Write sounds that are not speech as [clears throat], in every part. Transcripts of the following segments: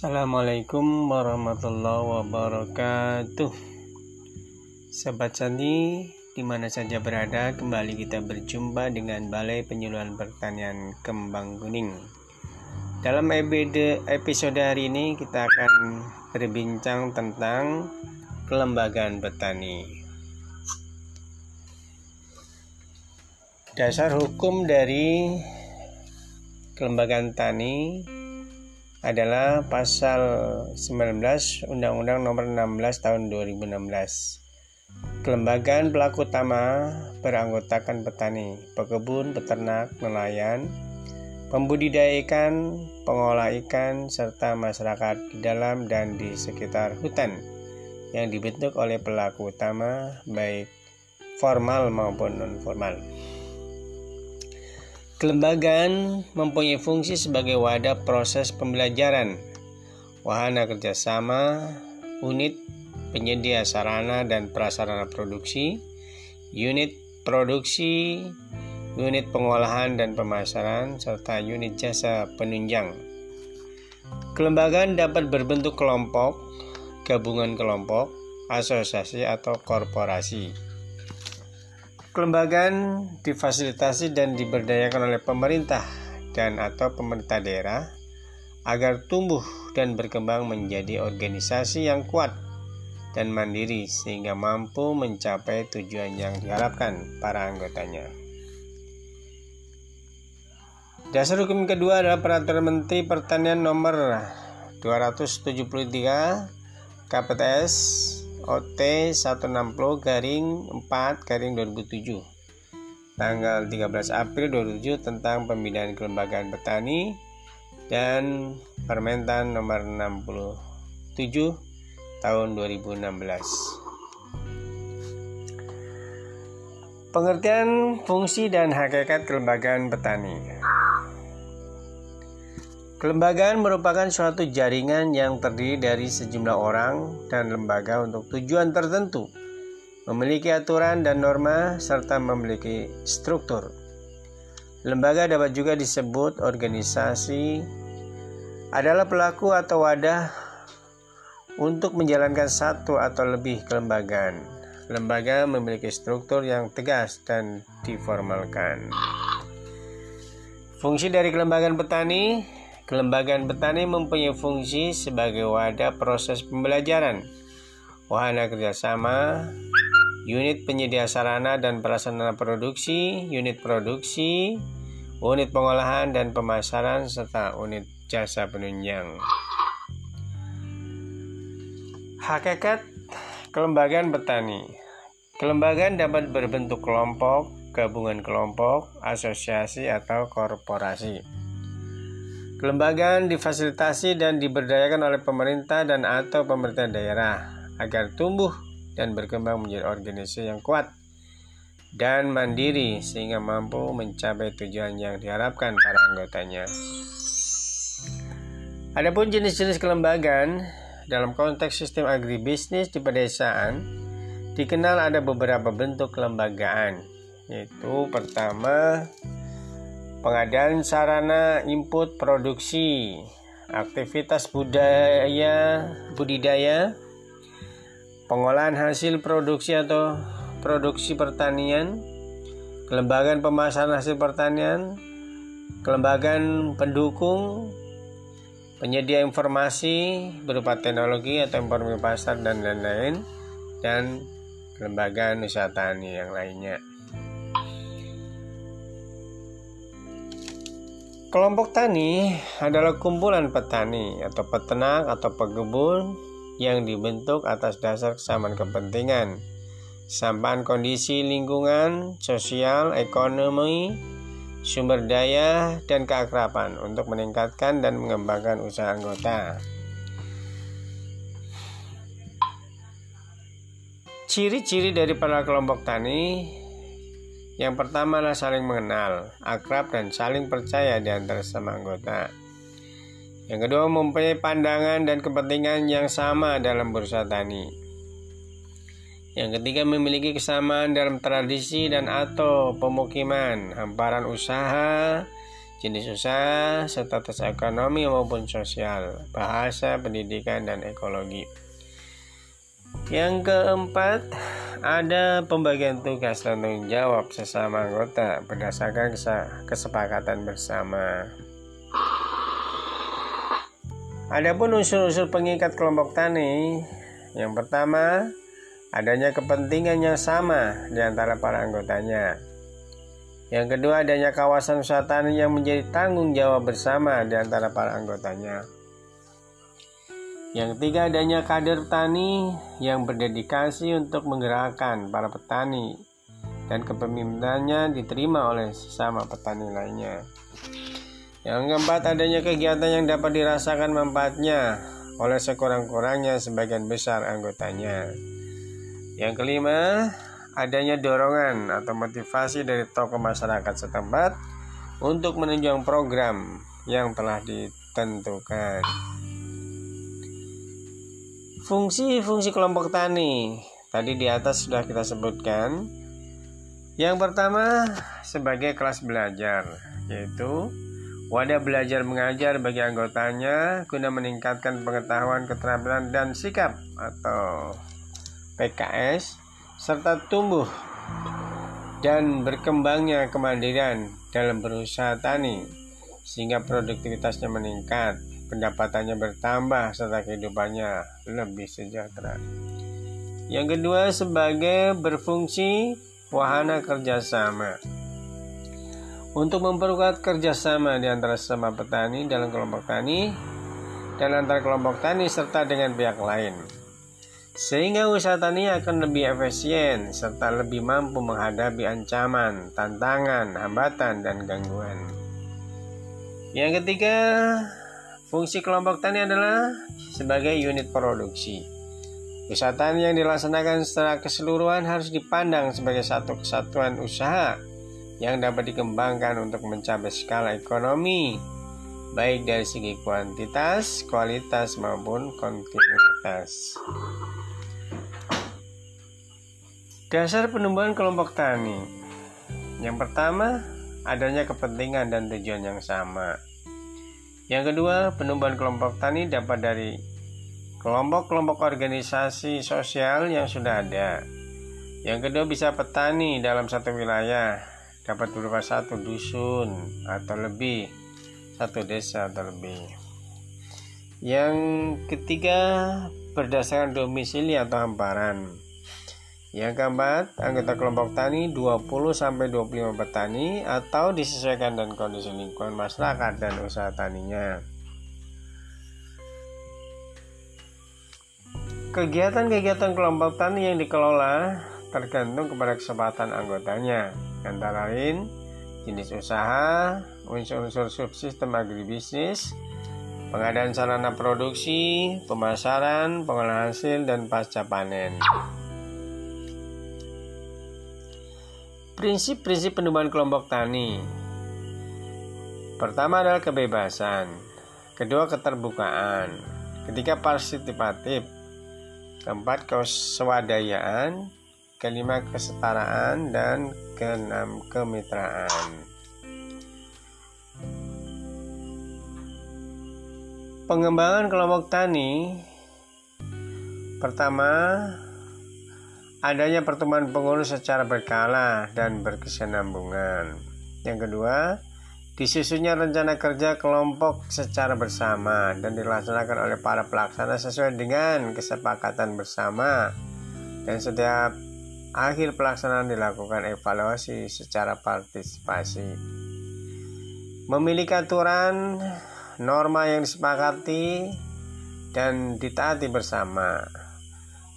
Assalamualaikum warahmatullahi wabarakatuh. Sahabat Sandi di mana saja berada kembali kita berjumpa dengan Balai Penyuluhan Pertanian Kembang Kuning. Dalam episode hari ini kita akan berbincang tentang kelembagaan petani. Dasar hukum dari kelembagaan tani adalah pasal 19 Undang-Undang Nomor 16 Tahun 2016. Kelembagaan pelaku utama beranggotakan petani, pekebun, peternak, nelayan, pembudidaya ikan, pengolah ikan, serta masyarakat di dalam dan di sekitar hutan yang dibentuk oleh pelaku utama baik formal maupun non formal. Kelembagaan mempunyai fungsi sebagai wadah proses pembelajaran, wahana kerjasama, unit penyedia sarana dan prasarana produksi, unit produksi, unit pengolahan dan pemasaran, serta unit jasa penunjang. Kelembagaan dapat berbentuk kelompok, gabungan kelompok, asosiasi, atau korporasi. Kelembagaan difasilitasi dan diberdayakan oleh pemerintah dan atau pemerintah daerah agar tumbuh dan berkembang menjadi organisasi yang kuat dan mandiri sehingga mampu mencapai tujuan yang diharapkan para anggotanya. Dasar hukum kedua adalah Peraturan Menteri Pertanian Nomor 273 KPTS OT 160 garing 4 garing 2007 tanggal 13 April 2007 tentang pembinaan kelembagaan petani dan Permentan nomor 67 tahun 2016 Pengertian fungsi dan hakikat kelembagaan petani Kelembagaan merupakan suatu jaringan yang terdiri dari sejumlah orang dan lembaga untuk tujuan tertentu, memiliki aturan dan norma, serta memiliki struktur. Lembaga dapat juga disebut organisasi, adalah pelaku atau wadah untuk menjalankan satu atau lebih kelembagaan. Lembaga memiliki struktur yang tegas dan diformalkan. Fungsi dari kelembagaan petani Kelembagaan petani mempunyai fungsi sebagai wadah proses pembelajaran, wahana kerjasama, unit penyedia sarana dan prasarana produksi, unit produksi, unit pengolahan dan pemasaran, serta unit jasa penunjang. Hakikat kelembagaan petani Kelembagaan dapat berbentuk kelompok, gabungan kelompok, asosiasi, atau korporasi. Kelembagaan difasilitasi dan diberdayakan oleh pemerintah dan atau pemerintah daerah agar tumbuh dan berkembang menjadi organisasi yang kuat dan mandiri sehingga mampu mencapai tujuan yang diharapkan para anggotanya. Adapun jenis-jenis kelembagaan dalam konteks sistem agribisnis di pedesaan dikenal ada beberapa bentuk kelembagaan yaitu pertama pengadaan sarana input produksi, aktivitas budaya budidaya, pengolahan hasil produksi atau produksi pertanian, kelembagaan pemasaran hasil pertanian, kelembagaan pendukung, penyedia informasi berupa teknologi atau informasi pasar dan lain-lain, dan kelembagaan usaha tani yang lainnya. Kelompok tani adalah kumpulan petani atau peternak atau pekebun yang dibentuk atas dasar kesamaan kepentingan, sampaian kondisi lingkungan, sosial, ekonomi, sumber daya, dan keakraban untuk meningkatkan dan mengembangkan usaha anggota. Ciri-ciri dari para kelompok tani yang pertama adalah saling mengenal, akrab, dan saling percaya di antara sama anggota. Yang kedua mempunyai pandangan dan kepentingan yang sama dalam berusaha tani. Yang ketiga memiliki kesamaan dalam tradisi dan atau pemukiman, hamparan usaha, jenis usaha, status ekonomi maupun sosial, bahasa, pendidikan, dan ekologi. Yang keempat, ada pembagian tugas dan tanggung jawab sesama anggota berdasarkan kesepakatan bersama. Adapun unsur-unsur pengikat kelompok tani, yang pertama, adanya kepentingan yang sama di antara para anggotanya. Yang kedua, adanya kawasan usaha tani yang menjadi tanggung jawab bersama di antara para anggotanya. Yang ketiga, adanya kader tani yang berdedikasi untuk menggerakkan para petani dan kepemimpinannya diterima oleh sesama petani lainnya. Yang keempat, adanya kegiatan yang dapat dirasakan manfaatnya oleh sekurang-kurangnya sebagian besar anggotanya. Yang kelima, adanya dorongan atau motivasi dari tokoh masyarakat setempat untuk menunjang program yang telah ditentukan. Fungsi-fungsi kelompok tani tadi di atas sudah kita sebutkan. Yang pertama sebagai kelas belajar, yaitu Wadah belajar mengajar bagi anggotanya guna meningkatkan pengetahuan, keterampilan, dan sikap atau PKS serta tumbuh dan berkembangnya kemandirian dalam berusaha tani sehingga produktivitasnya meningkat, pendapatannya bertambah serta kehidupannya lebih sejahtera. Yang kedua sebagai berfungsi wahana kerjasama untuk memperkuat kerjasama di antara sesama petani dalam kelompok tani dan antar kelompok tani serta dengan pihak lain. Sehingga usaha tani akan lebih efisien serta lebih mampu menghadapi ancaman, tantangan, hambatan, dan gangguan. Yang ketiga, fungsi kelompok tani adalah sebagai unit produksi. Usaha yang dilaksanakan secara keseluruhan harus dipandang sebagai satu kesatuan usaha yang dapat dikembangkan untuk mencapai skala ekonomi, baik dari segi kuantitas, kualitas, maupun kontinuitas. Dasar penumbuhan kelompok tani yang pertama, adanya kepentingan dan tujuan yang sama. Yang kedua, penumbuhan kelompok tani dapat dari kelompok-kelompok organisasi sosial yang sudah ada. Yang kedua, bisa petani dalam satu wilayah. Dapat berupa satu dusun atau lebih satu desa atau lebih. Yang ketiga berdasarkan domisili atau hamparan yang keempat, anggota kelompok tani 20 sampai 25 petani atau disesuaikan dengan kondisi lingkungan masyarakat dan usaha taninya. Kegiatan-kegiatan kelompok tani yang dikelola tergantung kepada kesempatan anggotanya antara lain jenis usaha, unsur-unsur subsistem agribisnis, pengadaan sarana produksi, pemasaran, pengolahan hasil, dan pasca panen. Prinsip-prinsip penumbuhan kelompok tani. Pertama adalah kebebasan. Kedua keterbukaan. Ketiga partisipatif. Keempat keswadayaan kelima kesetaraan. Dan keenam kemitraan. Pengembangan kelompok tani. Pertama adanya pertemuan pengurus secara berkala dan berkesinambungan. Yang kedua, disusunnya rencana kerja kelompok secara bersama dan dilaksanakan oleh para pelaksana sesuai dengan kesepakatan bersama dan setiap akhir pelaksanaan dilakukan evaluasi secara partisipasi. Memiliki aturan, norma yang disepakati, dan ditaati bersama.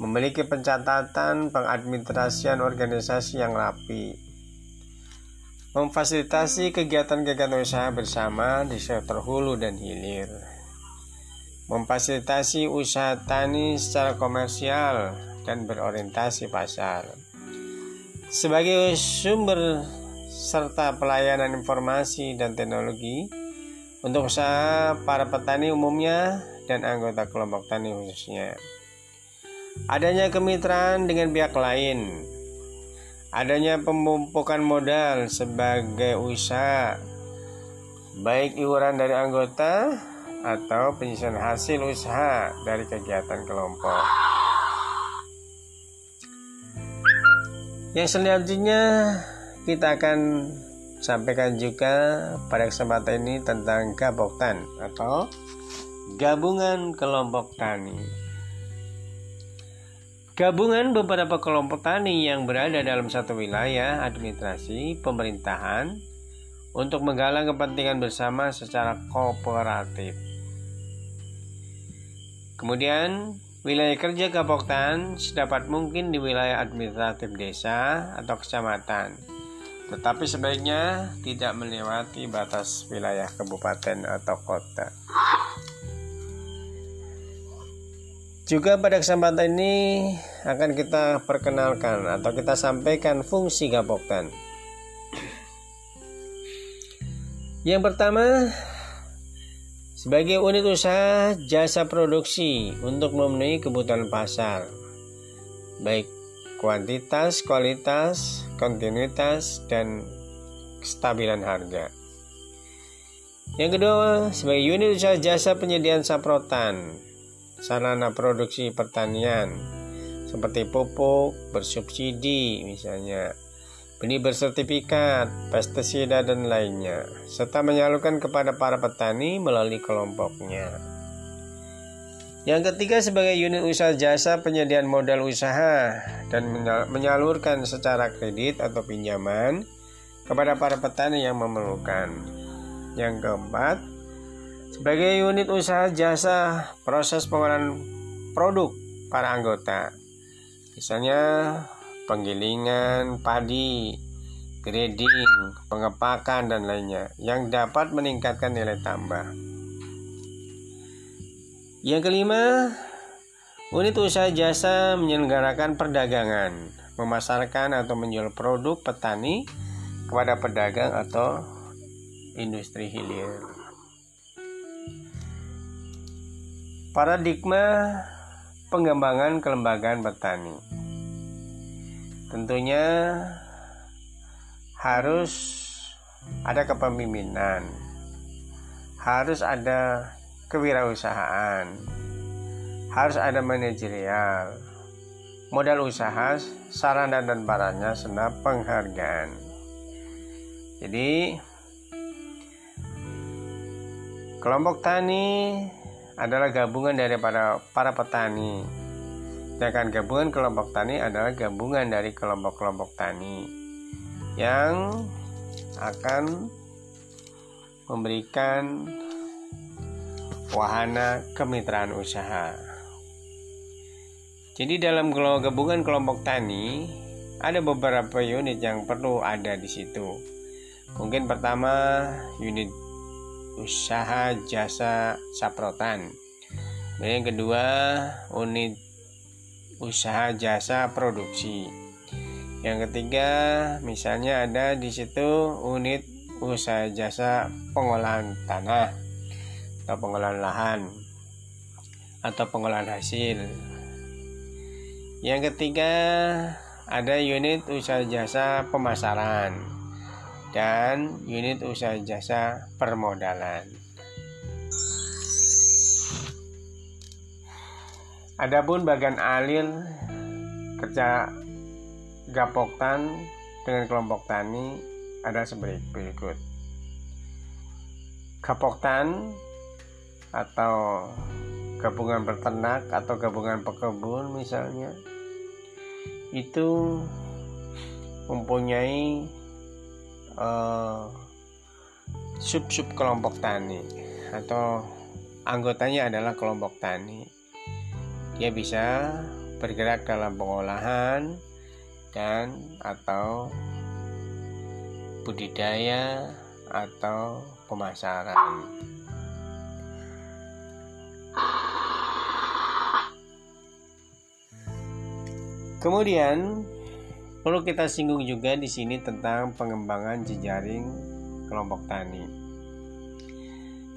Memiliki pencatatan pengadministrasian organisasi yang rapi. Memfasilitasi kegiatan-kegiatan usaha bersama di sektor hulu dan hilir. Memfasilitasi usaha tani secara komersial dan berorientasi pasar. Sebagai sumber serta pelayanan informasi dan teknologi untuk usaha para petani umumnya dan anggota kelompok tani khususnya. Adanya kemitraan dengan pihak lain, adanya pemumpukan modal sebagai usaha baik iuran dari anggota atau penyisian hasil usaha dari kegiatan kelompok. Yang selanjutnya kita akan sampaikan juga pada kesempatan ini tentang gaboktan atau gabungan kelompok tani. Gabungan beberapa kelompok tani yang berada dalam satu wilayah administrasi pemerintahan untuk menggalang kepentingan bersama secara kooperatif. Kemudian, wilayah kerja Kapoktan sedapat mungkin di wilayah administratif desa atau kecamatan, tetapi sebaiknya tidak melewati batas wilayah kabupaten atau kota. Juga pada kesempatan ini akan kita perkenalkan atau kita sampaikan fungsi Gapoktan. Yang pertama, sebagai unit usaha jasa produksi untuk memenuhi kebutuhan pasar, baik kuantitas, kualitas, kontinuitas, dan kestabilan harga. Yang kedua, sebagai unit usaha jasa penyediaan saprotan, sarana produksi pertanian, seperti pupuk bersubsidi misalnya, benih bersertifikat, pestisida dan lainnya, serta menyalurkan kepada para petani melalui kelompoknya. Yang ketiga sebagai unit usaha jasa penyediaan modal usaha dan menyalurkan secara kredit atau pinjaman kepada para petani yang memerlukan. Yang keempat, sebagai unit usaha jasa proses pengolahan produk para anggota. Misalnya penggilingan padi, grading, pengepakan, dan lainnya yang dapat meningkatkan nilai tambah. Yang kelima, unit usaha jasa menyelenggarakan perdagangan, memasarkan atau menjual produk petani kepada pedagang atau industri hilir. Paradigma pengembangan kelembagaan petani. Tentunya harus ada kepemimpinan, harus ada kewirausahaan, harus ada manajerial, modal usaha, sarana dan barangnya, serta penghargaan. Jadi, kelompok tani adalah gabungan dari para, para petani Sedangkan gabungan kelompok tani adalah gabungan dari kelompok-kelompok tani yang akan memberikan wahana kemitraan usaha. Jadi dalam gabungan kelompok tani ada beberapa unit yang perlu ada di situ. Mungkin pertama unit usaha jasa saprotan. Dan yang kedua unit usaha jasa produksi. Yang ketiga, misalnya ada di situ unit usaha jasa pengolahan tanah atau pengolahan lahan atau pengolahan hasil. Yang ketiga, ada unit usaha jasa pemasaran dan unit usaha jasa permodalan. Adapun bagian alil kerja gapoktan dengan kelompok tani ada sebagai berikut. Gapoktan atau gabungan peternak atau gabungan pekebun misalnya itu mempunyai uh, sub-sub kelompok tani atau anggotanya adalah kelompok tani dia bisa bergerak dalam pengolahan dan atau budidaya atau pemasaran. Kemudian perlu kita singgung juga di sini tentang pengembangan jejaring kelompok tani.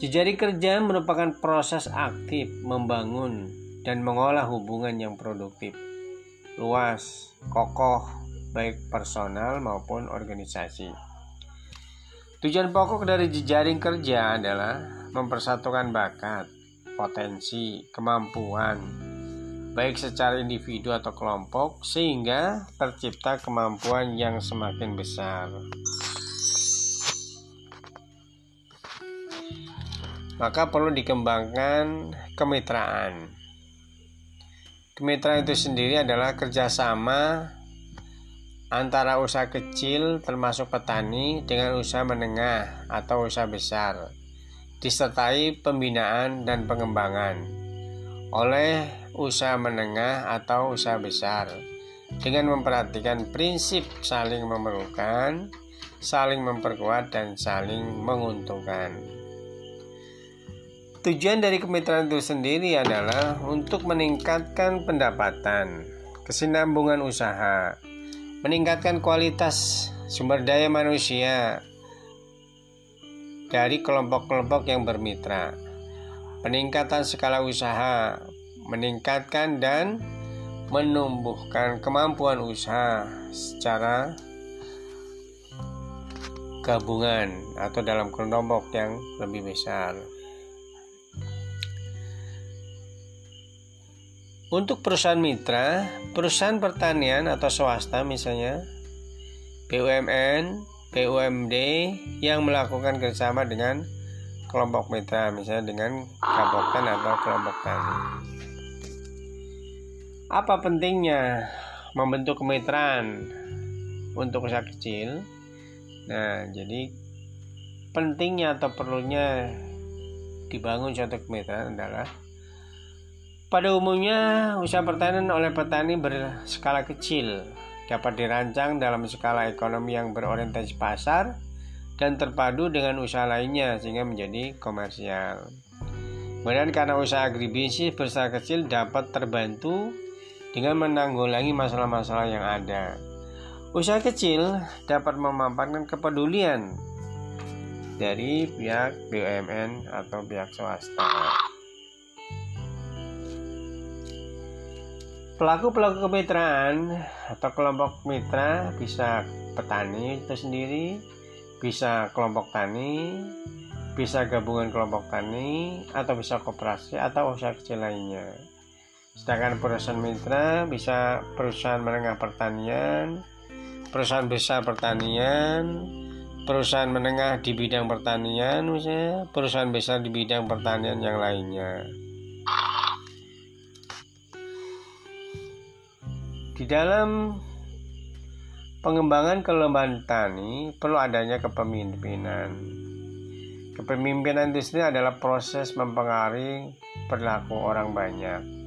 Jejaring kerja merupakan proses aktif membangun dan mengolah hubungan yang produktif, luas, kokoh, baik personal maupun organisasi. Tujuan pokok dari jejaring kerja adalah mempersatukan bakat, potensi, kemampuan, baik secara individu atau kelompok, sehingga tercipta kemampuan yang semakin besar. Maka perlu dikembangkan kemitraan. Kemitraan itu sendiri adalah kerjasama antara usaha kecil termasuk petani dengan usaha menengah atau usaha besar disertai pembinaan dan pengembangan oleh usaha menengah atau usaha besar dengan memperhatikan prinsip saling memerlukan, saling memperkuat dan saling menguntungkan. Tujuan dari kemitraan itu sendiri adalah untuk meningkatkan pendapatan, kesinambungan usaha, meningkatkan kualitas sumber daya manusia dari kelompok-kelompok yang bermitra, peningkatan skala usaha, meningkatkan dan menumbuhkan kemampuan usaha secara gabungan atau dalam kelompok yang lebih besar. Untuk perusahaan mitra, perusahaan pertanian atau swasta misalnya, BUMN, BUMD yang melakukan kerjasama dengan kelompok mitra, misalnya dengan Kaboktan atau kelompok tani. Apa pentingnya membentuk kemitraan untuk usaha kecil? Nah, jadi pentingnya atau perlunya dibangun suatu kemitraan adalah pada umumnya, usaha pertanian oleh petani berskala kecil dapat dirancang dalam skala ekonomi yang berorientasi pasar dan terpadu dengan usaha lainnya sehingga menjadi komersial. Kemudian karena usaha agribisnis berskala kecil dapat terbantu dengan menanggulangi masalah-masalah yang ada. Usaha kecil dapat memanfaatkan kepedulian dari pihak BUMN atau pihak swasta. Pelaku-pelaku kemitraan atau kelompok mitra bisa petani itu sendiri, bisa kelompok tani, bisa gabungan kelompok tani, atau bisa koperasi atau usaha kecil lainnya. Sedangkan perusahaan mitra bisa perusahaan menengah pertanian, perusahaan besar pertanian, perusahaan menengah di bidang pertanian, misalnya perusahaan besar di bidang pertanian yang lainnya. Di dalam pengembangan kelembagaan tani perlu adanya kepemimpinan. Kepemimpinan industri adalah proses mempengaruhi perilaku orang banyak.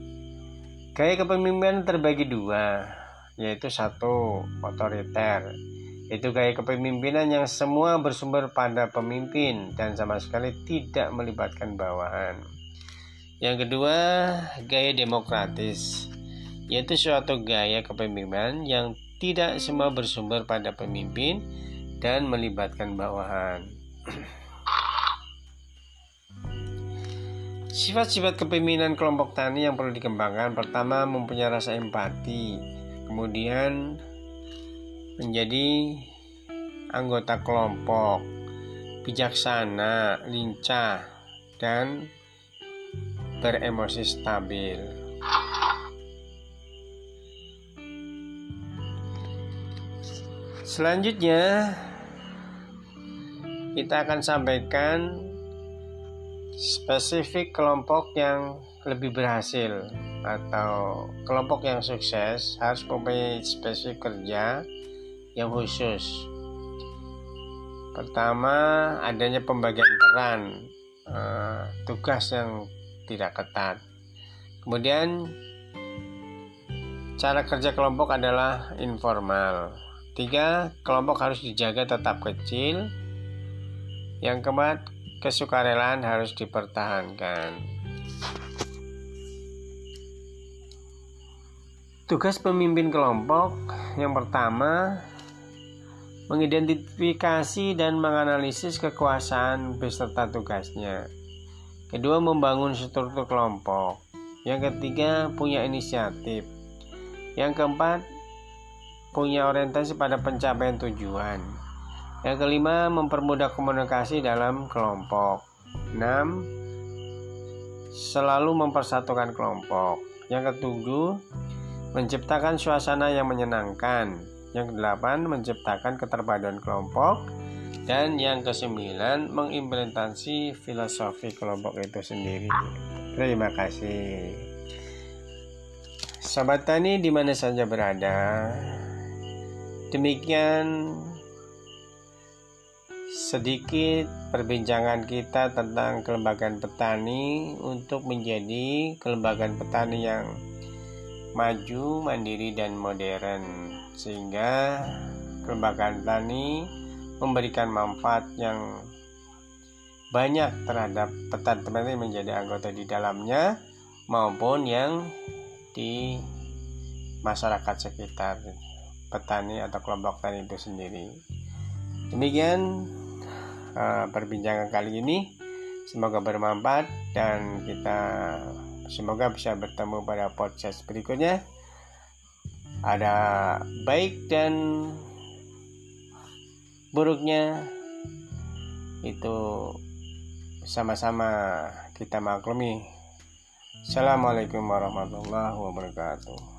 Gaya kepemimpinan terbagi dua, yaitu satu otoriter, itu gaya kepemimpinan yang semua bersumber pada pemimpin dan sama sekali tidak melibatkan bawahan. Yang kedua, gaya demokratis, yaitu suatu gaya kepemimpinan yang tidak semua bersumber pada pemimpin dan melibatkan bawahan. [clears throat] Sifat-sifat kepemimpinan kelompok tani yang perlu dikembangkan. Pertama mempunyai rasa empati, kemudian menjadi anggota kelompok, bijaksana, lincah, dan beremosi stabil. Selanjutnya kita akan sampaikan spesifik kelompok yang lebih berhasil atau kelompok yang sukses harus mempunyai spesifik kerja yang khusus. Pertama, adanya pembagian peran uh, tugas yang tidak ketat. Kemudian cara kerja kelompok adalah informal Tiga, kelompok harus dijaga tetap kecil. Yang keempat, kesukarelaan harus dipertahankan. Tugas pemimpin kelompok yang pertama mengidentifikasi dan menganalisis kekuasaan beserta tugasnya. Kedua, membangun struktur kelompok. Yang ketiga, punya inisiatif. Yang keempat, punya orientasi pada pencapaian tujuan. Yang kelima, mempermudah komunikasi dalam kelompok. 6. Selalu mempersatukan kelompok. Yang ketujuh, menciptakan suasana yang menyenangkan. Yang kedelapan, menciptakan keterpaduan kelompok. Dan yang kesembilan, mengimplementasi filosofi kelompok itu sendiri. Terima kasih. Sobat Tani di mana saja berada. Demikian sedikit perbincangan kita tentang kelembagaan petani untuk menjadi kelembagaan petani yang maju, mandiri dan modern sehingga kelembagaan petani memberikan manfaat yang banyak terhadap petani-petani menjadi anggota di dalamnya maupun yang di masyarakat sekitar petani atau kelompok tani itu sendiri. Demikian uh, perbincangan kali ini. Semoga bermanfaat dan kita semoga bisa bertemu pada podcast berikutnya. Ada baik dan buruknya itu sama-sama kita maklumi. Assalamualaikum warahmatullahi wabarakatuh.